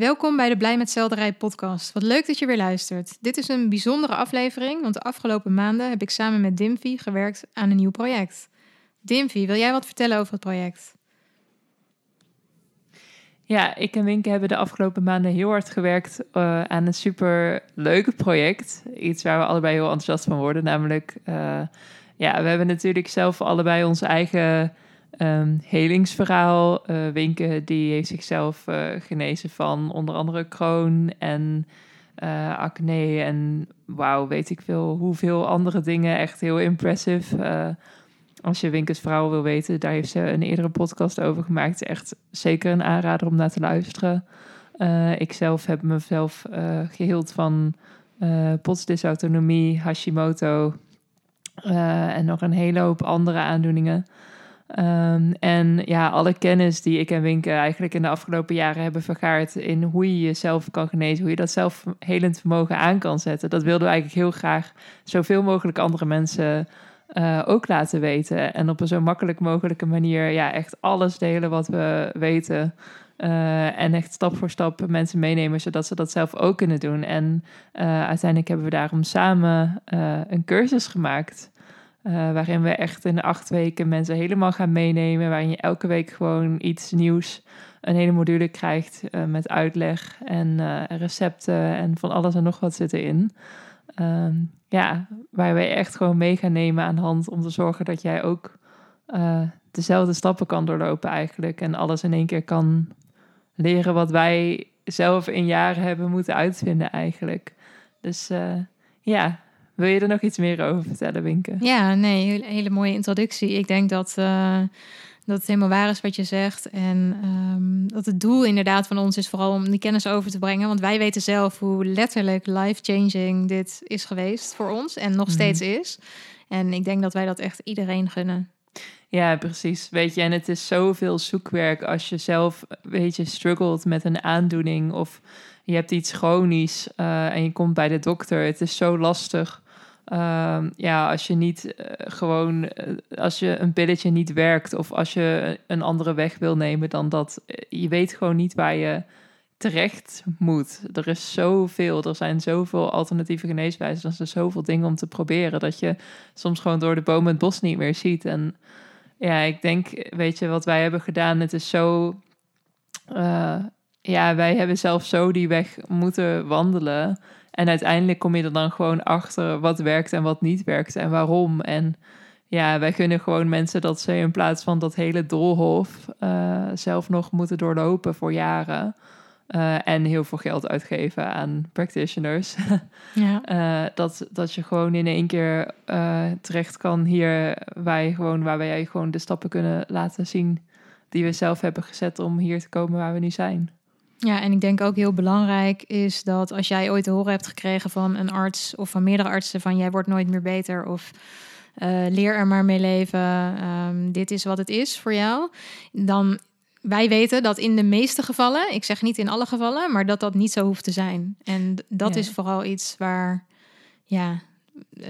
Welkom bij de Blij met Selderij podcast. Wat leuk dat je weer luistert. Dit is een bijzondere aflevering, want de afgelopen maanden heb ik samen met Dimfy gewerkt aan een nieuw project. Dimfy, wil jij wat vertellen over het project? Ja, ik en Winke hebben de afgelopen maanden heel hard gewerkt uh, aan een super leuk project. Iets waar we allebei heel enthousiast van worden. Namelijk, uh, ja, we hebben natuurlijk zelf allebei ons eigen um, helingsverhaal. Uh, Winke die heeft zichzelf genezen van onder andere kroon en acne en wauw, weet ik veel hoeveel andere dingen. Echt heel impressive. Als je Winkes vrouw wil weten, daar heeft ze een eerdere podcast over gemaakt. Echt zeker een aanrader om naar te luisteren. Ik zelf heb mezelf geheeld van uh, potsdysautonomie, Hashimoto en nog een hele hoop andere aandoeningen. Um, en ja, alle kennis die ik en Winke eigenlijk in de afgelopen jaren hebben vergaard in hoe je jezelf kan genezen, hoe je dat zelf helend vermogen aan kan zetten, dat wilden we eigenlijk heel graag zoveel mogelijk andere mensen uh, ook laten weten. En op een zo makkelijk mogelijke manier ja, echt alles delen wat we weten. Uh, en echt stap voor stap mensen meenemen, zodat ze dat zelf ook kunnen doen. En uh, uiteindelijk hebben we daarom samen een cursus gemaakt. Waarin we echt in acht weken mensen helemaal gaan meenemen. Waarin je elke week gewoon iets nieuws, een hele module krijgt met uitleg en recepten en van alles en nog wat zit erin. Um, ja, waar wij echt gewoon mee gaan nemen aan de hand om te zorgen dat jij ook dezelfde stappen kan doorlopen eigenlijk. En alles in één keer kan leren wat wij zelf in jaren hebben moeten uitvinden eigenlijk. Dus ja, wil je er nog iets meer over vertellen, Winke? Ja, nee, hele, hele mooie introductie. Ik denk dat... Uh dat het helemaal waar is wat je zegt. En um, dat het doel inderdaad van ons is vooral om die kennis over te brengen. Want wij weten zelf hoe letterlijk life-changing dit is geweest voor ons en nog mhm. steeds is. En ik denk dat wij dat echt iedereen gunnen. Ja, precies. Weet je, en het is zoveel zoekwerk als je zelf, weet je, struggelt met een aandoening of je hebt iets chronisch uh, en je komt bij de dokter. Het is zo lastig Um, ja, als je niet uh, gewoon, uh, als je een pilletje niet werkt of als je een andere weg wil nemen dan dat, eh, je weet gewoon niet waar je terecht moet. Er is zoveel, er zijn zoveel alternatieve geneeswijzen, er zijn zoveel dingen om te proberen dat je soms gewoon door de bomen het bos niet meer ziet. En ja, ik denk, weet je, wat wij hebben gedaan, het is zo, ja, wij hebben zelf zo die weg moeten wandelen. En uiteindelijk kom je er dan gewoon achter wat werkt en wat niet werkt en waarom. En ja, wij kunnen gewoon mensen dat ze in plaats van dat hele doolhof uh, zelf nog moeten doorlopen voor jaren. Uh, en heel veel geld uitgeven aan practitioners. Ja. uh, dat, dat je gewoon in één keer terecht kan hier, wij gewoon, waar wij gewoon de stappen kunnen laten zien die we zelf hebben gezet om hier te komen waar we nu zijn. Ja, en ik denk ook heel belangrijk is dat als jij ooit te horen hebt gekregen van een arts of van meerdere artsen van jij wordt nooit meer beter of uh, leer er maar mee leven, um, dit is wat het is voor jou, dan wij weten dat in de meeste gevallen, ik zeg niet in alle gevallen, maar dat dat niet zo hoeft te zijn. En dat is vooral iets waar, ja,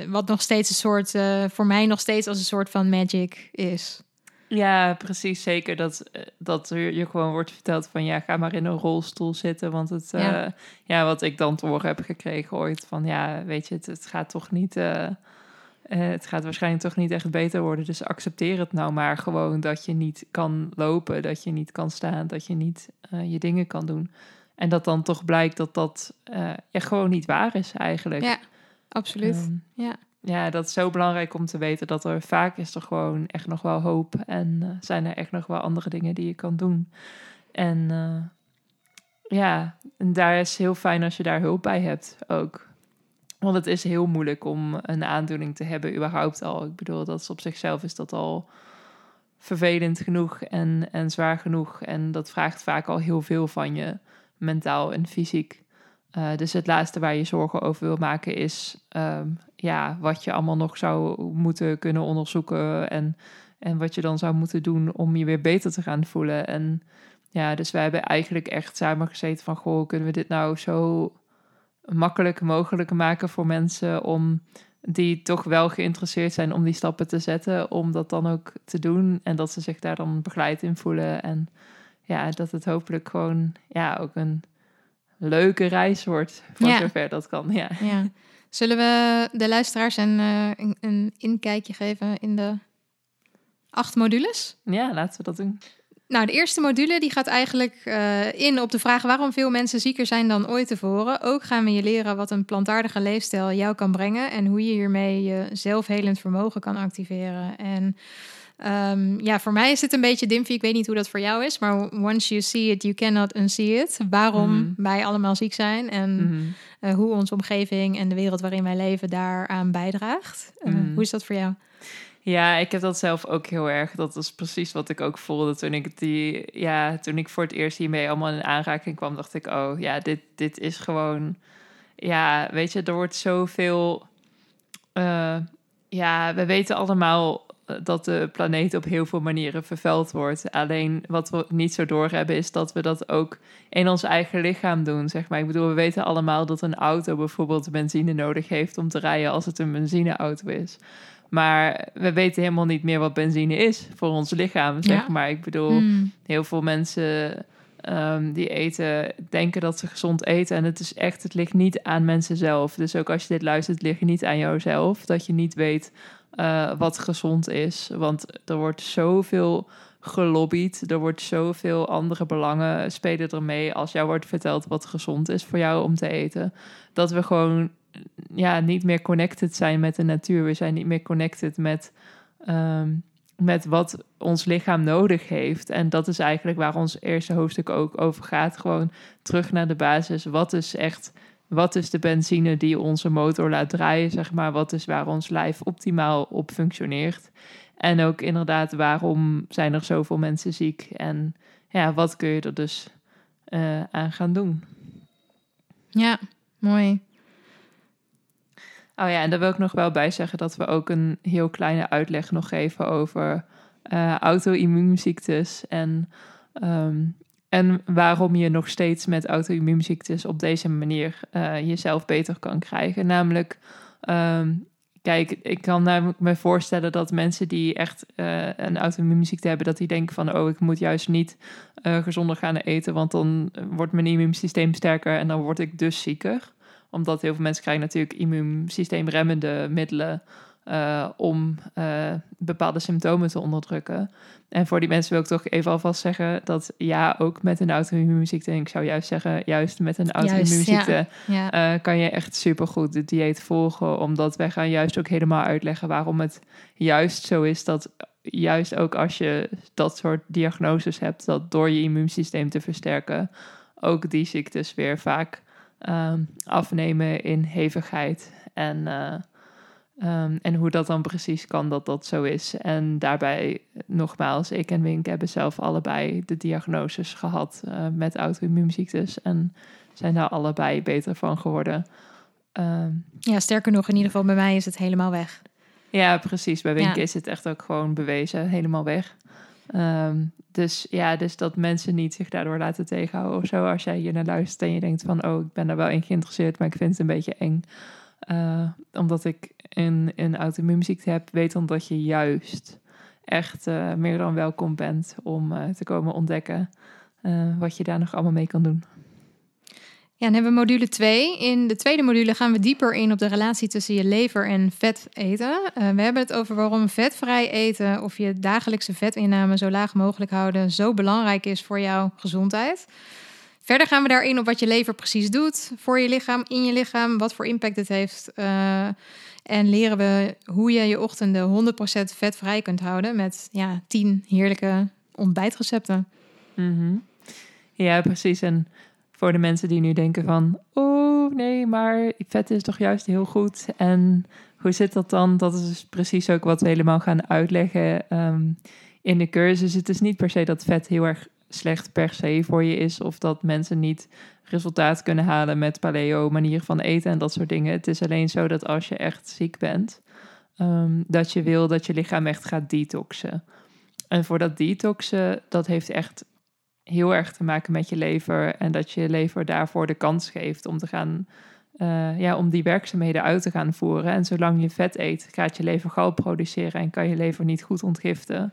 wat nog steeds een soort, uh, voor mij nog steeds als een soort van magic is. Ja, precies. Zeker dat, eh, dat je gewoon wordt verteld van ja, ga maar in een rolstoel zitten. Want het, ja, uh, ja wat ik dan te horen heb gekregen ooit van ja, weet je, het, het gaat toch niet. Uh, het gaat waarschijnlijk toch niet echt beter worden. Dus accepteer het nou maar gewoon dat je niet kan lopen, dat je niet kan staan, dat je niet je dingen kan doen. En dat dan toch blijkt dat dat ja, gewoon niet waar is eigenlijk. Ja, absoluut. Um, ja ja, dat is zo belangrijk om te weten dat er vaak is er gewoon echt nog wel hoop. En uh, zijn er echt nog wel andere dingen die je kan doen. En uh, ja, en daar is heel fijn als je daar hulp bij hebt ook. Want het is heel moeilijk om een aandoening te hebben, überhaupt al. Ik bedoel, dat is op zichzelf is dat al vervelend genoeg en, en zwaar genoeg. En dat vraagt vaak al heel veel van je, mentaal en fysiek. Uh, dus het laatste waar je zorgen over wil maken is um, ja, wat je allemaal nog zou moeten kunnen onderzoeken en, en wat je dan zou moeten doen om je weer beter te gaan voelen. En ja, dus wij hebben eigenlijk echt samen gezeten van, goh, kunnen we dit nou zo makkelijk mogelijk maken voor mensen om die toch wel geïnteresseerd zijn om die stappen te zetten, om dat dan ook te doen en dat ze zich daar dan begeleid in voelen en ja, dat het hopelijk gewoon ja, ook een leuke reis wordt. Voor Ja. zover dat kan. Ja. Ja. Zullen we de luisteraars een, eh, een, een inkijkje geven in de acht modules? ja, laten we dat doen. Nou, de eerste module die gaat eigenlijk eh, in op de vraag waarom veel mensen zieker zijn dan ooit tevoren. Ook gaan we je leren wat een plantaardige leefstijl jou kan brengen en hoe je hiermee je zelfhelend vermogen kan activeren. En ehm, ja, voor mij is het een beetje dimfy. Ik weet niet hoe dat voor jou is, maar once you see it, you cannot unsee it. Waarom Mhm. wij allemaal ziek zijn en Mhm. eh, hoe onze omgeving en de wereld waarin wij leven daaraan bijdraagt. Eh, Mhm. Hoe is dat voor jou? Ja, ik heb dat zelf ook heel erg. Dat is precies wat ik ook voelde toen ik die, ja, toen ik voor het eerst hiermee allemaal in aanraking kwam, dacht ik, oh ja, dit, dit is gewoon, ja, weet je, er wordt zoveel, eh, ja, we weten allemaal dat de planeet op heel veel manieren vervuild wordt. Alleen wat we niet zo doorhebben is dat we dat ook in ons eigen lichaam doen, zeg maar. Ik bedoel, we weten allemaal dat een auto bijvoorbeeld benzine nodig heeft om te rijden als het een benzineauto is. Maar we weten helemaal niet meer wat benzine is voor ons lichaam, zeg Ja. maar. Ik bedoel, Hmm. heel veel mensen ehm, die eten, denken dat ze gezond eten. En het is echt, het ligt niet aan mensen zelf. Dus ook als je dit luistert, ligt het niet aan jouzelf. Dat je niet weet eh, wat gezond is. Want er wordt zoveel gelobbyd. Er wordt zoveel andere belangen spelen er mee als jou wordt verteld wat gezond is voor jou om te eten. Dat we gewoon ja, niet meer connected zijn met de natuur. We zijn niet meer connected met, ehm, met wat ons lichaam nodig heeft. En dat is eigenlijk waar ons eerste hoofdstuk ook over gaat. Gewoon terug naar de basis. Wat is echt, wat is de benzine die onze motor laat draaien, zeg maar? Wat is waar ons lijf optimaal op functioneert? En ook inderdaad, waarom zijn er zoveel mensen ziek? En ja, wat kun je er dus eh, aan gaan doen? Ja, mooi. Oh ja, en daar wil ik nog wel bij zeggen dat we ook een heel kleine uitleg nog geven over eh auto-immuunziektes en, ehm, en waarom je nog steeds met auto-immuunziektes op deze manier eh, jezelf beter kan krijgen. Namelijk, ehm, kijk, ik kan namelijk me voorstellen dat mensen die echt eh, een auto-immuunziekte hebben, dat die denken van, oh, ik moet juist niet eh, gezonder gaan eten, want dan wordt mijn immuunsysteem sterker en dan word ik dus zieker omdat heel veel mensen krijgen natuurlijk immuunsysteemremmende middelen eh, om eh, bepaalde symptomen te onderdrukken. En voor die mensen wil ik toch even alvast zeggen dat ja, ook met een auto-immuunziekte, en ik zou juist zeggen, juist met een auto-immuunziekte, Ja, eh, kan je echt supergoed de dieet volgen. Omdat wij gaan juist ook helemaal uitleggen waarom het juist zo is dat juist ook als je dat soort diagnoses hebt, dat door je immuunsysteem te versterken, ook die ziektes weer vaak ehm, afnemen in hevigheid. En, eh, ehm, en hoe dat dan precies kan dat dat zo is. En daarbij, nogmaals, ik en Wink hebben zelf allebei de diagnoses gehad eh, met auto-immuunziektes. En zijn daar allebei beter van geworden. Ehm, ja, sterker nog, in ieder geval bij mij is het helemaal weg. ja, precies. Bij Wink Ja. is het echt ook gewoon bewezen, helemaal weg. Ehm, dus ja, dus dat mensen niet zich daardoor laten tegenhouden of zo. Als jij hier naar luistert en je denkt van, oh, ik ben daar wel in geïnteresseerd, maar ik vind het een beetje eng. Eh, omdat ik een, een auto-immuunziekte heb, weet dan dat je juist echt eh, meer dan welkom bent om eh, te komen ontdekken eh, wat je daar nog allemaal mee kan doen. Ja, dan hebben we module 2. In de tweede module gaan we dieper in op de relatie tussen je lever en vet eten. We hebben het over waarom vetvrij eten of je dagelijkse vetinname zo laag mogelijk houden zo belangrijk is voor jouw gezondheid. Verder gaan we daarin op wat je lever precies doet voor je lichaam, in je lichaam, wat voor impact het heeft. En leren we hoe je je ochtenden 100% vetvrij kunt houden met ja, 10 heerlijke ontbijtrecepten. Mhm. Ja, precies. En voor de mensen die nu denken van... oh nee, maar vet is toch juist heel goed. En hoe zit dat dan? Dat is dus precies ook wat we helemaal gaan uitleggen ehm, in de cursus. Het is niet per se dat vet heel erg slecht per se voor je is... of dat mensen niet resultaat kunnen halen met paleo, manier van eten en dat soort dingen. Het is alleen zo dat als je echt ziek bent... ehm, dat je wil dat je lichaam echt gaat detoxen. En voor dat detoxen, dat heeft echt heel erg te maken met je lever. En dat je lever daarvoor de kans geeft om te gaan. eh, ja, om die werkzaamheden uit te gaan voeren. En zolang je vet eet, gaat je lever gal produceren en kan je lever niet goed ontgiften.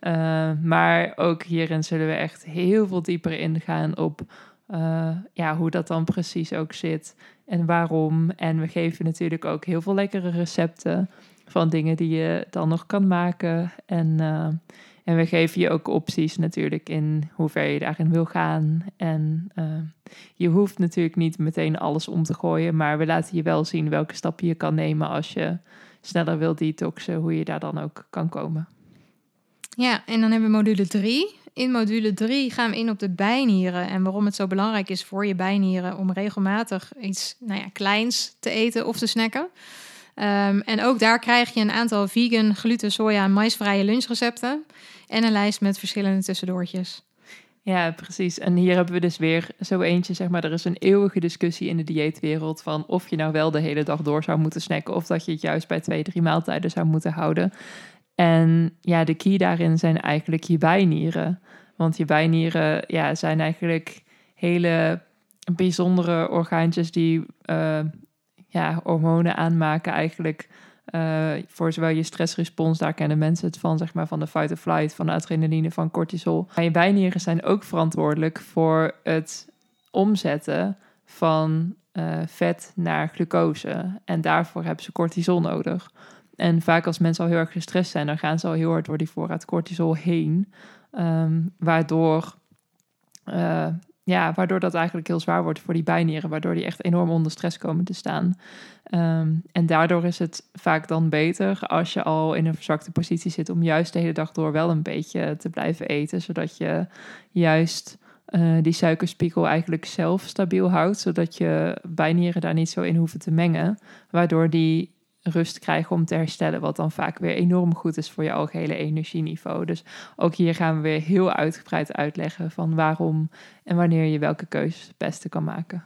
Eh, maar ook hierin zullen we echt heel veel dieper ingaan op eh, ja, hoe dat dan precies ook zit en waarom. En we geven natuurlijk ook heel veel lekkere recepten van dingen die je dan nog kan maken. En, uh, en we geven je ook opties natuurlijk in hoe ver je daarin wil gaan. En uh, je hoeft natuurlijk niet meteen alles om te gooien, maar we laten je wel zien welke stappen je kan nemen als je sneller wilt detoxen, hoe je daar dan ook kan komen. Ja, en dan hebben we module 3. In module 3 gaan we in op de bijnieren en waarom het zo belangrijk is voor je bijnieren om regelmatig iets nou ja, kleins te eten of te snacken. Um, en ook daar krijg je een aantal vegan, gluten, soja en maisvrije lunchrecepten en een lijst met verschillende tussendoortjes. Ja, precies. En hier hebben we dus weer zo eentje, zeg maar, er is een eeuwige discussie in de dieetwereld van of je nou wel de hele dag door zou moeten snacken of dat je het juist bij twee, drie maaltijden zou moeten houden. En ja, de key daarin zijn eigenlijk je bijnieren. Want je bijnieren ja, zijn eigenlijk hele bijzondere orgaantjes die uh, ja, hormonen aanmaken eigenlijk uh, voor zowel je stressrespons, daar kennen mensen het van, zeg maar, van de fight or flight, van de adrenaline, van cortisol. Maar je bijnieren zijn ook verantwoordelijk voor het omzetten van uh, vet naar glucose. En daarvoor hebben ze cortisol nodig. En vaak als mensen al heel erg gestrest zijn, dan gaan ze al heel hard door die voorraad cortisol heen. Um, waardoor, uh, ja, waardoor dat eigenlijk heel zwaar wordt voor die bijnieren. Waardoor die echt enorm onder stress komen te staan. Um, en daardoor is het vaak dan beter als je al in een verzwakte positie zit... om juist de hele dag door wel een beetje te blijven eten. Zodat je juist uh, die suikerspiegel eigenlijk zelf stabiel houdt. Zodat je bijnieren daar niet zo in hoeven te mengen. Waardoor die rust krijgen om te herstellen, wat dan vaak weer enorm goed is voor je algehele energieniveau. Dus ook hier gaan we weer heel uitgebreid uitleggen van waarom en wanneer je welke keuzes het beste kan maken.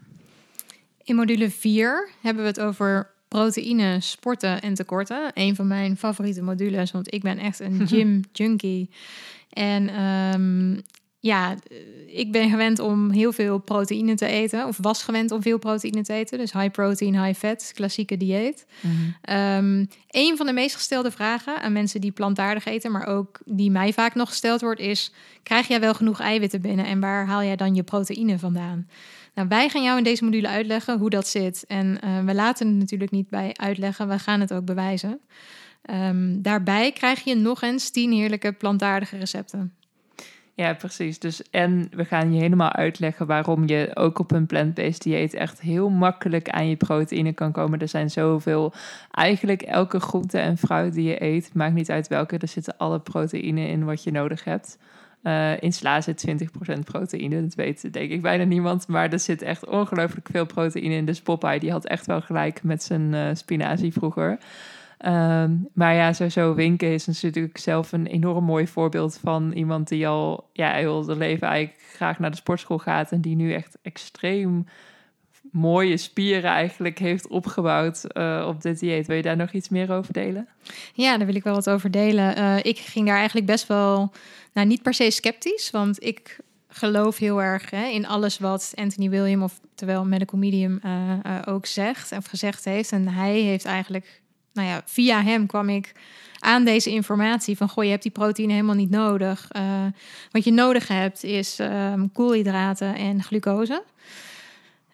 In module 4 hebben we het over proteïne, sporten en tekorten. Een van mijn favoriete modules, want ik ben echt een gym junkie. En um, ja, ik ben gewend om heel veel proteïne te eten. Of was gewend om veel proteïne te eten. Dus high protein, high fat, klassieke dieet. Mm um, een van de meest gestelde vragen aan mensen die plantaardig eten, maar ook die mij vaak nog gesteld wordt, is: krijg jij wel genoeg eiwitten binnen en waar haal jij dan je proteïne vandaan? Nou, wij gaan jou in deze module uitleggen hoe dat zit. En uh, we laten het natuurlijk niet bij uitleggen, we gaan het ook bewijzen. Um, daarbij krijg je nog eens 10 heerlijke plantaardige recepten. Ja, precies. Dus en we gaan je helemaal uitleggen waarom je ook op een plant-based dieet echt heel makkelijk aan je proteïne kan komen. Er zijn zoveel. Eigenlijk elke groente en fruit die je eet, maakt niet uit welke, er zitten alle proteïne in wat je nodig hebt. Uh, in sla zit 20% proteïne, dat weet denk ik bijna niemand. Maar er zit echt ongelooflijk veel proteïne in. Dus Popeye die had echt wel gelijk met zijn uh, spinazie vroeger. Um, maar ja, sowieso Winken is natuurlijk zelf een enorm mooi voorbeeld van iemand die al ja, heel zijn leven eigenlijk graag naar de sportschool gaat en die nu echt extreem mooie spieren eigenlijk heeft opgebouwd uh, op dit dieet. Wil je daar nog iets meer over delen? Ja, daar wil ik wel wat over delen. Uh, ik ging daar eigenlijk best wel, nou niet per se sceptisch, want ik geloof heel erg hè, in alles wat Anthony William, of terwijl Medical Medium uh, ook zegt of gezegd heeft. En hij heeft eigenlijk nou ja, via hem kwam ik aan deze informatie van goh, je hebt die proteïne helemaal niet nodig. Uh, wat je nodig hebt is um, koolhydraten en glucose.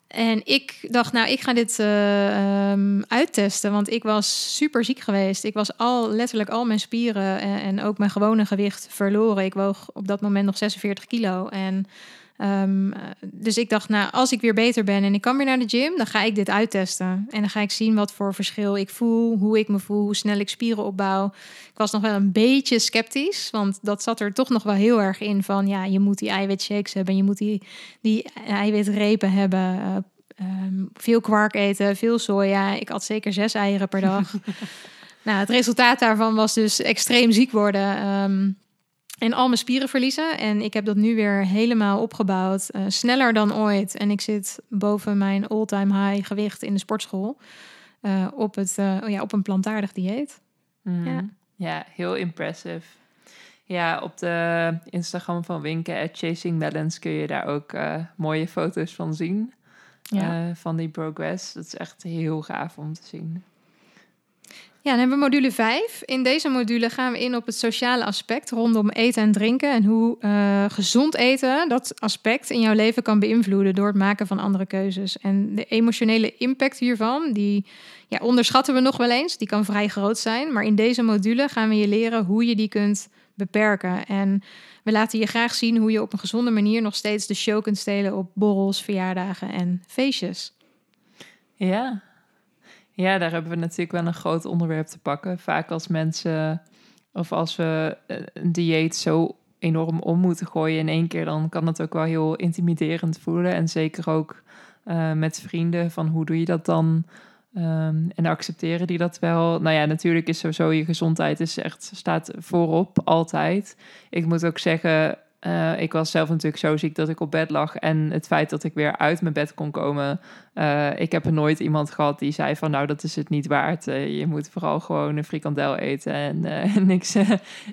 En ik dacht, nou, ik ga dit uh, um, uittesten, want ik was super ziek geweest. Ik was al letterlijk al mijn spieren en, en ook mijn gewone gewicht verloren. Ik woog op dat moment nog 46 kilo en Um, dus ik dacht, nou, als ik weer beter ben en ik kan weer naar de gym, dan ga ik dit uittesten. En dan ga ik zien wat voor verschil ik voel, hoe ik me voel, hoe snel ik spieren opbouw. Ik was nog wel een beetje sceptisch, want dat zat er toch nog wel heel erg in van, ja, je moet die eiwitshakes hebben, je moet die, die eiwitrepen hebben. Uh, um, veel kwark eten, veel soja. Ik had zeker zes eieren per dag. nou, het resultaat daarvan was dus extreem ziek worden. Um, en al mijn spieren verliezen. En ik heb dat nu weer helemaal opgebouwd. Uh, sneller dan ooit. En ik zit boven mijn all-time high gewicht in de sportschool. Uh, op, het, uh, ja, op een plantaardig dieet. Mm. Ja. ja, heel impressive. Ja, op de Instagram van Winken, at Chasing Balance, kun je daar ook mooie foto's van zien. Ja. van die progress. Dat is echt heel gaaf om te zien. Ja, dan hebben we module 5. In deze module gaan we in op het sociale aspect rondom eten en drinken. En hoe uh, gezond eten dat aspect in jouw leven kan beïnvloeden door het maken van andere keuzes. En de emotionele impact hiervan, die ja, onderschatten we nog wel eens. Die kan vrij groot zijn. Maar in deze module gaan we je leren hoe je die kunt beperken. En we laten je graag zien hoe je op een gezonde manier nog steeds de show kunt stelen op borrels, verjaardagen en feestjes. Ja, ja, daar hebben we natuurlijk wel een groot onderwerp te pakken. Vaak als mensen of als we een dieet zo enorm om moeten gooien in één keer, dan kan het ook wel heel intimiderend voelen. En zeker ook uh, met vrienden, van hoe doe je dat dan? Um, en accepteren die dat wel. Nou ja, natuurlijk is sowieso je gezondheid is echt, staat voorop, altijd. Ik moet ook zeggen, uh, ik was zelf natuurlijk zo ziek dat ik op bed lag. En het feit dat ik weer uit mijn bed kon komen. Uh, ik heb er nooit iemand gehad die zei van nou, dat is het niet waard. Uh, je moet vooral gewoon een frikandel eten en niks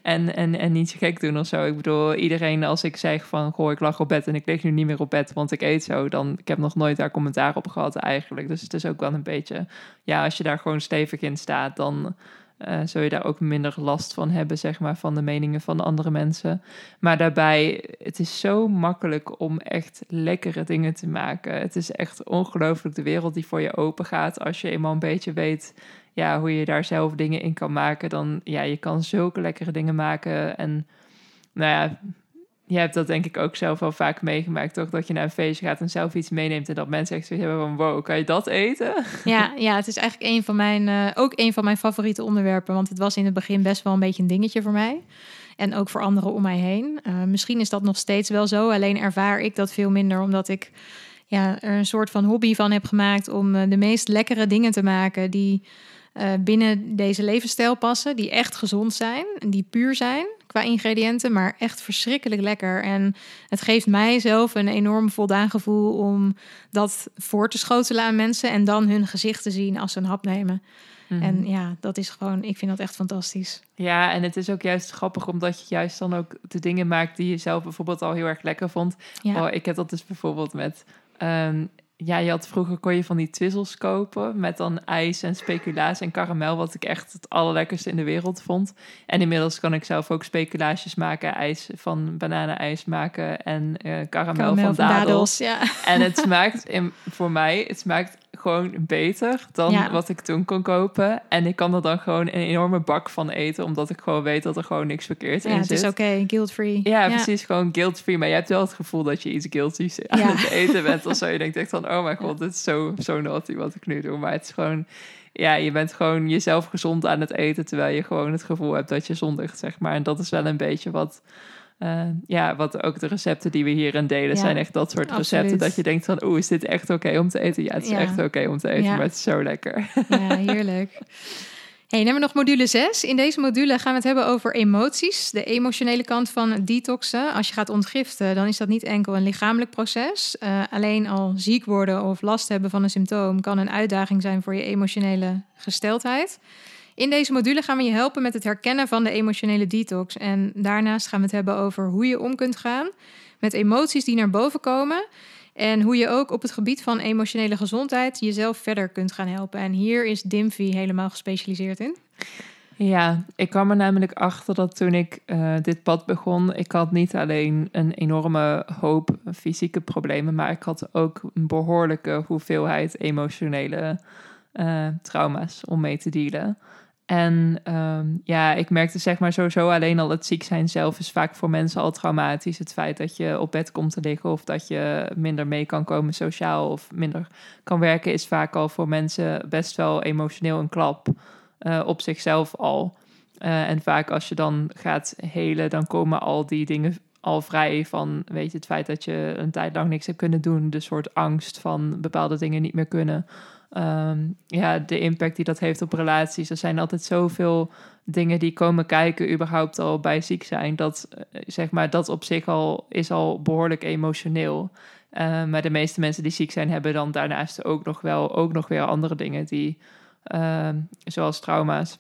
en, en, en niet gek doen of zo. Ik bedoel, iedereen als ik zeg van goh, ik lag op bed en ik lig nu niet meer op bed, want ik eet zo. Dan, ik heb nog nooit daar commentaar op gehad eigenlijk. Dus het is ook wel een beetje, ja, als je daar gewoon stevig in staat, dan uh, zul je daar ook minder last van hebben, zeg maar, van de meningen van andere mensen. Maar daarbij, het is zo makkelijk om echt lekkere dingen te maken. Het is echt ongelooflijk de wereld die voor je open gaat. Als je eenmaal een beetje weet ja, hoe je daar zelf dingen in kan maken, dan ja, je kan zulke lekkere dingen maken. En nou ja, je hebt dat denk ik ook zelf wel vaak meegemaakt, toch? Dat je naar een feestje gaat en zelf iets meeneemt en dat mensen echt zoiets hebben van, wow, kan je dat eten? Ja, ja het is eigenlijk een van mijn, uh, ook een van mijn favoriete onderwerpen, want het was in het begin best wel een beetje een dingetje voor mij. En ook voor anderen om mij heen. Uh, misschien is dat nog steeds wel zo, alleen ervaar ik dat veel minder, omdat ik ja, er een soort van hobby van heb gemaakt om uh, de meest lekkere dingen te maken die binnen deze levensstijl passen, die echt gezond zijn, die puur zijn qua ingrediënten, maar echt verschrikkelijk lekker. En het geeft mij zelf een enorm voldaan gevoel om dat voor te schotelen aan mensen en dan hun gezicht te zien als ze een hap nemen. Mhm. En ja, dat is gewoon, ik vind dat echt fantastisch. Ja, en het is ook juist grappig omdat je juist dan ook de dingen maakt die je zelf bijvoorbeeld al heel erg lekker vond. Ja. Oh, ik heb dat dus bijvoorbeeld met um, ja, je had vroeger kon je van die twizzels kopen met dan ijs en speculaas en karamel, wat ik echt het allerlekkerste in de wereld vond. En inmiddels kan ik zelf ook speculaasjes maken, ijs van bananenijs maken en uh, karamel, van, dadels. ja. En het smaakt in, voor mij, het smaakt gewoon beter dan wat ik toen kon kopen. En ik kan er dan gewoon een enorme bak van eten, omdat ik gewoon weet dat er gewoon niks verkeerd ja, in zit. Ja, het is oké, okay, guilt-free. Ja, precies, gewoon guilt-free. Maar je hebt wel het gevoel dat je iets guilty's aan het eten bent of zo. Je denkt echt van, oh mijn god, dit is zo, zo naughty wat ik nu doe. Maar het is gewoon, ja, je bent gewoon jezelf gezond aan het eten, terwijl je gewoon het gevoel hebt dat je zondigt, zeg maar. En dat is wel een beetje wat uh, ja, wat ook de recepten die we hierin delen zijn echt dat soort recepten. Dat je denkt van, oeh, is dit echt oké om te eten? Ja, het is echt oké om te eten, maar het is zo lekker. Ja, heerlijk. Hey, dan hebben we nog module 6. In deze module gaan we het hebben over emoties. De emotionele kant van detoxen. Als je gaat ontgiften, dan is dat niet enkel een lichamelijk proces. Uh, alleen al ziek worden of last hebben van een symptoom kan een uitdaging zijn voor je emotionele gesteldheid. In deze module gaan we je helpen met het herkennen van de emotionele detox. En daarnaast gaan we het hebben over hoe je om kunt gaan met emoties die naar boven komen. En hoe je ook op het gebied van emotionele gezondheid jezelf verder kunt gaan helpen. En hier is Dimfy helemaal gespecialiseerd in. Ja, ik kwam er namelijk achter dat toen ik uh, dit pad begon, ik had niet alleen een enorme hoop fysieke problemen, maar ik had ook een behoorlijke hoeveelheid emotionele uh, trauma's om mee te dealen. En um, ja, ik merkte zeg maar sowieso alleen al het ziek zijn zelf is vaak voor mensen al traumatisch. Het feit dat je op bed komt te liggen of dat je minder mee kan komen sociaal of minder kan werken, is vaak al voor mensen best wel emotioneel een klap uh, op zichzelf al. Uh, en vaak als je dan gaat helen, dan komen al die dingen al vrij van, weet je, het feit dat je een tijd lang niks hebt kunnen doen, de soort angst van bepaalde dingen niet meer kunnen. Um, ja, de impact die dat heeft op relaties. Er zijn altijd zoveel dingen die komen kijken, überhaupt al bij ziek zijn. Dat, eh, zeg maar, dat op zich al is al behoorlijk emotioneel. Uh, maar de meeste mensen die ziek zijn, hebben dan daarnaast ook nog wel ook nog weer andere dingen die, uh, zoals trauma's.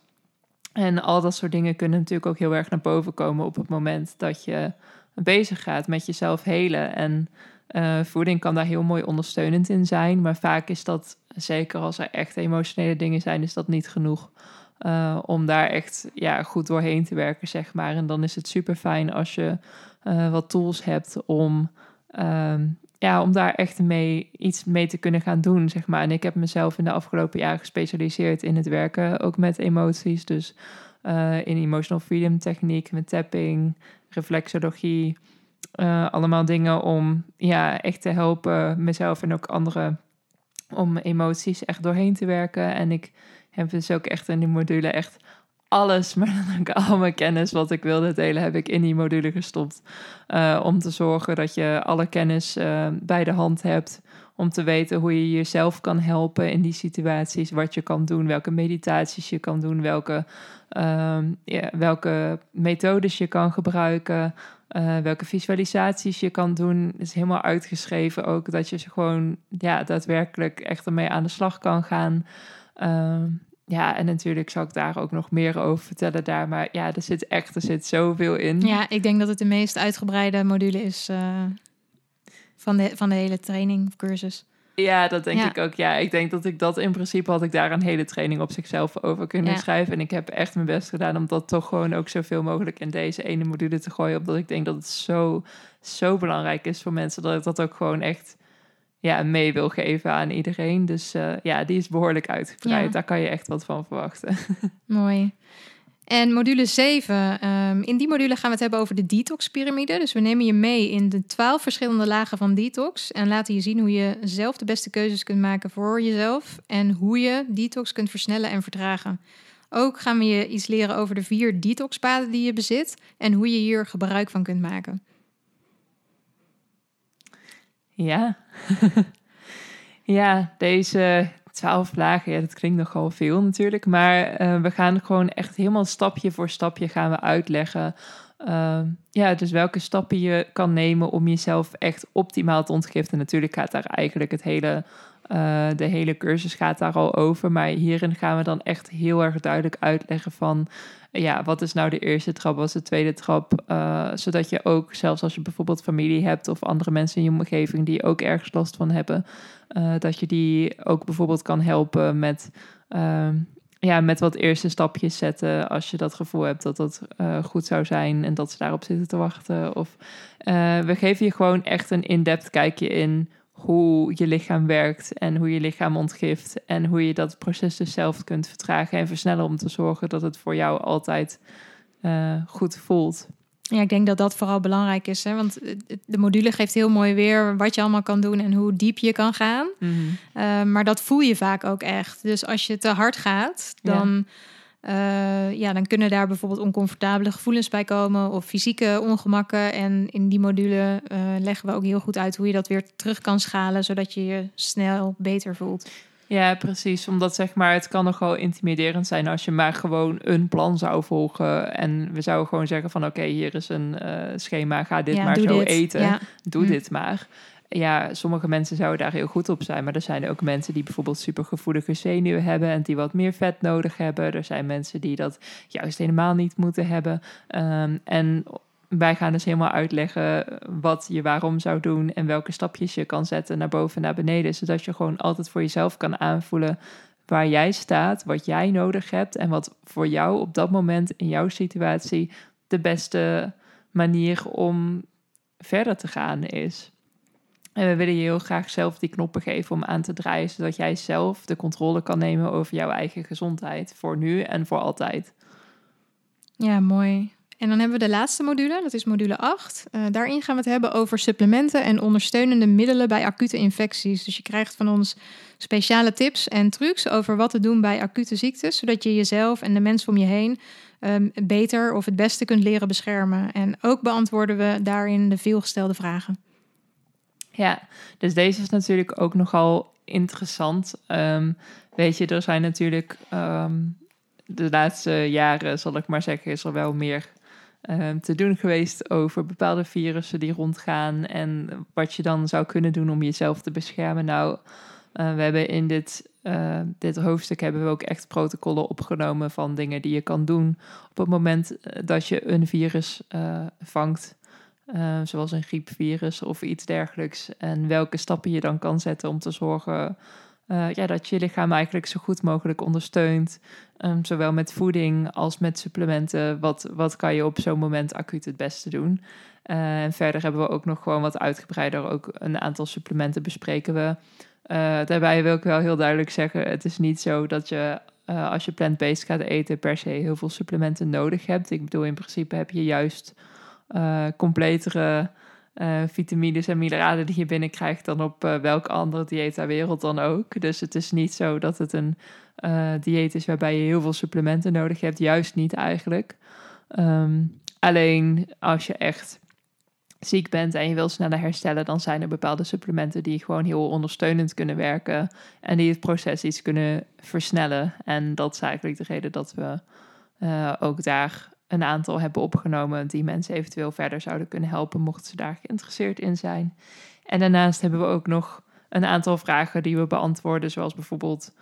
En al dat soort dingen kunnen natuurlijk ook heel erg naar boven komen op het moment dat je bezig gaat met jezelf helen. En uh, voeding kan daar heel mooi ondersteunend in zijn, maar vaak is dat zeker als er echt emotionele dingen zijn, is dat niet genoeg. eh, om daar echt ja, goed doorheen te werken, zeg maar. En dan is het super fijn als je eh, wat tools hebt om, ehm, ja, om daar echt mee, iets mee te kunnen gaan doen, zeg maar. En ik heb mezelf in de afgelopen jaren gespecialiseerd in het werken, ook met emoties. Dus in emotional freedom techniek, met tapping, reflexologie. Allemaal dingen om ja, echt te helpen mezelf en ook anderen om emoties echt doorheen te werken. En ik heb dus ook echt in die module echt alles, maar dan ook al mijn kennis wat ik wilde delen, heb ik in die module gestopt. Uh, om te zorgen dat je alle kennis uh, bij de hand hebt. Om te weten hoe je jezelf kan helpen in die situaties. Wat je kan doen, welke meditaties je kan doen, welke, ja, welke methodes je kan gebruiken. Uh, welke visualisaties je kan doen. Is helemaal uitgeschreven ook dat je ze gewoon ja, daadwerkelijk echt ermee aan de slag kan gaan. Uh, ja, en natuurlijk zal ik daar ook nog meer over vertellen daar. Maar ja, er zit echt er zit zoveel in. Ja, ik denk dat het de meest uitgebreide module is uh, van, de, van de hele training cursus. Ja, dat denk ik ook. Ja, ik denk dat ik dat in principe had ik daar een hele training op zichzelf over kunnen schrijven. En ik heb echt mijn best gedaan om dat toch gewoon ook zoveel mogelijk in deze ene module te gooien. Omdat ik denk dat het zo, zo belangrijk is voor mensen dat ik dat ook gewoon echt ja, mee wil geven aan iedereen. Dus uh, ja, die is behoorlijk uitgebreid. Daar kan je echt wat van verwachten. Mooi. En module 7, um, ehm, in die module gaan we het hebben over de detox-pyramide. Dus we nemen je mee in de twaalf verschillende lagen van detox. En laten je zien hoe je zelf de beste keuzes kunt maken voor jezelf. En hoe je detox kunt versnellen en vertragen. Ook gaan we je iets leren over de vier detoxpaden die je bezit. En hoe je hier gebruik van kunt maken. Ja, ja deze twaalf lagen, ja, dat klinkt nogal veel natuurlijk. Maar uh, we gaan gewoon echt helemaal stapje voor stapje gaan we uitleggen. Uh, ja, dus welke stappen je kan nemen om jezelf echt optimaal te ontgiften. Natuurlijk gaat daar eigenlijk het hele, uh, de hele cursus gaat daar al over. Maar hierin gaan we dan echt heel erg duidelijk uitleggen van ja, wat is nou de eerste trap, wat is de tweede trap? Uh, zodat je ook, zelfs als je bijvoorbeeld familie hebt of andere mensen in je omgeving die ook ergens last van hebben, uh, dat je die ook bijvoorbeeld kan helpen met, uh, ja, met wat eerste stapjes zetten als je dat gevoel hebt dat dat goed zou zijn en dat ze daarop zitten te wachten. Of we geven je gewoon echt een in-depth kijkje in hoe je lichaam werkt en hoe je lichaam ontgift. En hoe je dat proces dus zelf kunt vertragen en versnellen om te zorgen dat het voor jou altijd uh, goed voelt. Ja, ik denk dat dat vooral belangrijk is. Hè? Want de module geeft heel mooi weer wat je allemaal kan doen en hoe diep je kan gaan. Mm -hmm. uh, maar dat voel je vaak ook echt. Dus als je te hard gaat, dan. Ja uh, ja, dan kunnen daar bijvoorbeeld oncomfortabele gevoelens bij komen of fysieke ongemakken. En in die module uh, leggen we ook heel goed uit hoe je dat weer terug kan schalen, zodat je je snel beter voelt. Ja, precies. Omdat zeg maar, het kan nogal intimiderend zijn als je maar gewoon een plan zou volgen. En we zouden gewoon zeggen van oké, hier is een uh, schema, ga dit ja, maar zo dit. eten. Ja. Doe hm. dit maar ja, sommige mensen zouden daar heel goed op zijn. Maar er zijn ook mensen die bijvoorbeeld supergevoelige zenuwen hebben en die wat meer vet nodig hebben. Er zijn mensen die dat juist helemaal niet moeten hebben. Um, en wij gaan dus helemaal uitleggen wat je waarom zou doen en welke stapjes je kan zetten naar boven en naar beneden. Zodat je gewoon altijd voor jezelf kan aanvoelen waar jij staat, wat jij nodig hebt en wat voor jou op dat moment in jouw situatie de beste manier om verder te gaan is. En we willen je heel graag zelf die knoppen geven om aan te draaien, zodat jij zelf de controle kan nemen over jouw eigen gezondheid. Voor nu en voor altijd. Ja, mooi. En dan hebben we de laatste module, dat is module 8. Uh, eh, daarin gaan we het hebben over supplementen en ondersteunende middelen bij acute infecties. Dus je krijgt van ons speciale tips en trucs over wat te doen bij acute ziektes, zodat je jezelf en de mensen om je heen um, beter of het beste kunt leren beschermen. En ook beantwoorden we daarin de veelgestelde vragen. Ja, dus deze is natuurlijk ook nogal interessant. Um, weet je, er zijn natuurlijk um, de laatste jaren, zal ik maar zeggen, is er wel meer um, te doen geweest over bepaalde virussen die rondgaan en wat je dan zou kunnen doen om jezelf te beschermen. Nou, uh, we hebben in dit, uh, dit hoofdstuk hebben we ook echt protocollen opgenomen van dingen die je kan doen op het moment eh, dat je een virus vangt. Uh, zoals een griepvirus of iets dergelijks. En welke stappen je dan kan zetten om te zorgen eh, ja, dat je lichaam eigenlijk zo goed mogelijk ondersteunt. Ehm, zowel met voeding als met supplementen. Wat, wat kan je op zo'n moment acuut het beste doen? Uh, en verder hebben we ook nog gewoon wat uitgebreider ook een aantal supplementen bespreken we. Uh, daarbij wil ik wel heel duidelijk zeggen: het is niet zo dat je als je plant-based gaat eten per se heel veel supplementen nodig hebt. Ik bedoel, in principe heb je juist completere vitamines en mineralen die je binnenkrijgt dan op welk andere dieet ter wereld dan ook. Dus het is niet zo dat het een dieet is waarbij je heel veel supplementen nodig hebt. Juist niet eigenlijk. Um, alleen als je echt ziek bent en je wil sneller herstellen, dan zijn er bepaalde supplementen die gewoon heel ondersteunend kunnen werken en die het proces iets kunnen versnellen. En dat is eigenlijk de reden dat we uh, ook daar een aantal hebben opgenomen die mensen eventueel verder zouden kunnen helpen, mochten ze daar geïnteresseerd in zijn. En daarnaast hebben we ook nog een aantal vragen die we beantwoorden, zoals bijvoorbeeld,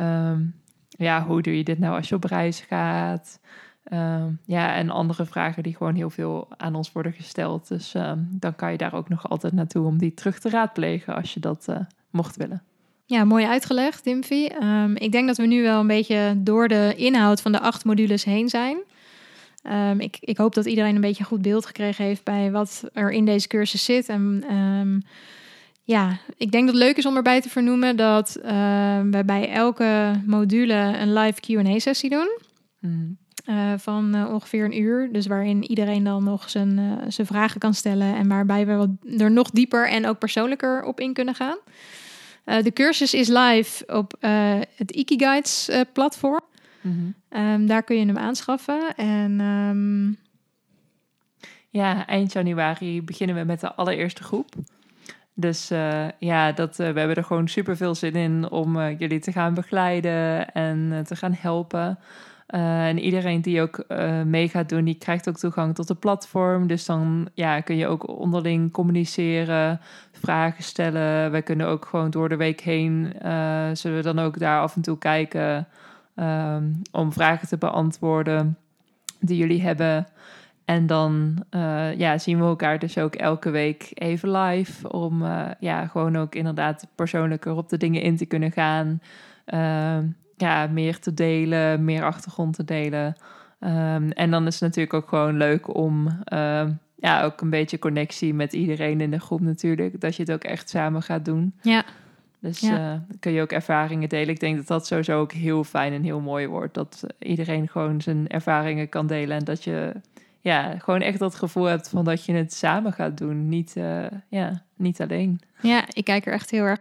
um, ja, hoe doe je dit nou als je op reis gaat? Ehm, ja, en andere vragen die gewoon heel veel aan ons worden gesteld. Dus ehm, dan kan je daar ook nog altijd naartoe om die terug te raadplegen als je dat uh, mocht willen. Ja, mooi uitgelegd, Timfy. Um, ik denk dat we nu wel een beetje door de inhoud van de acht modules heen zijn. Ik, ik hoop dat iedereen een beetje een goed beeld gekregen heeft bij wat er in deze cursus zit. En ja, ik denk dat het leuk is om erbij te vernoemen dat we bij elke module een live QA-sessie doen. Mm. Uh, van uh, ongeveer een uur. Dus waarin iedereen dan nog zijn, uh, zijn vragen kan stellen. En waarbij we wat, er nog dieper en ook persoonlijker op in kunnen gaan. de cursus is live op het Ikiguides platform. -hmm. um, daar kun je hem aanschaffen. En um... ja, eind januari beginnen we met de allereerste groep. Dus ja, dat, we hebben er gewoon super veel zin in om jullie te gaan begeleiden en te gaan helpen. En iedereen die ook mee gaat doen, die krijgt ook toegang tot de platform. Dus dan ja, kun je ook onderling communiceren, vragen stellen. Wij kunnen ook gewoon door de week heen, zullen we dan ook daar af en toe kijken um, om vragen te beantwoorden die jullie hebben. En dan ja, zien we elkaar dus ook elke week even live. Om ja, gewoon ook inderdaad persoonlijker op de dingen in te kunnen gaan. Ehm, ja, meer te delen, meer achtergrond te delen. Um, en dan is het natuurlijk ook gewoon leuk om ja, ook een beetje connectie met iedereen in de groep natuurlijk. Dat je het ook echt samen gaat doen. Ja. Dus ja. Uh, kun je ook ervaringen delen. Ik denk dat dat sowieso ook heel fijn en heel mooi wordt. Dat iedereen gewoon zijn ervaringen kan delen. En dat je ja, gewoon echt dat gevoel hebt van dat je het samen gaat doen. Niet, uh, ja, niet alleen. Ja, ik kijk er echt heel erg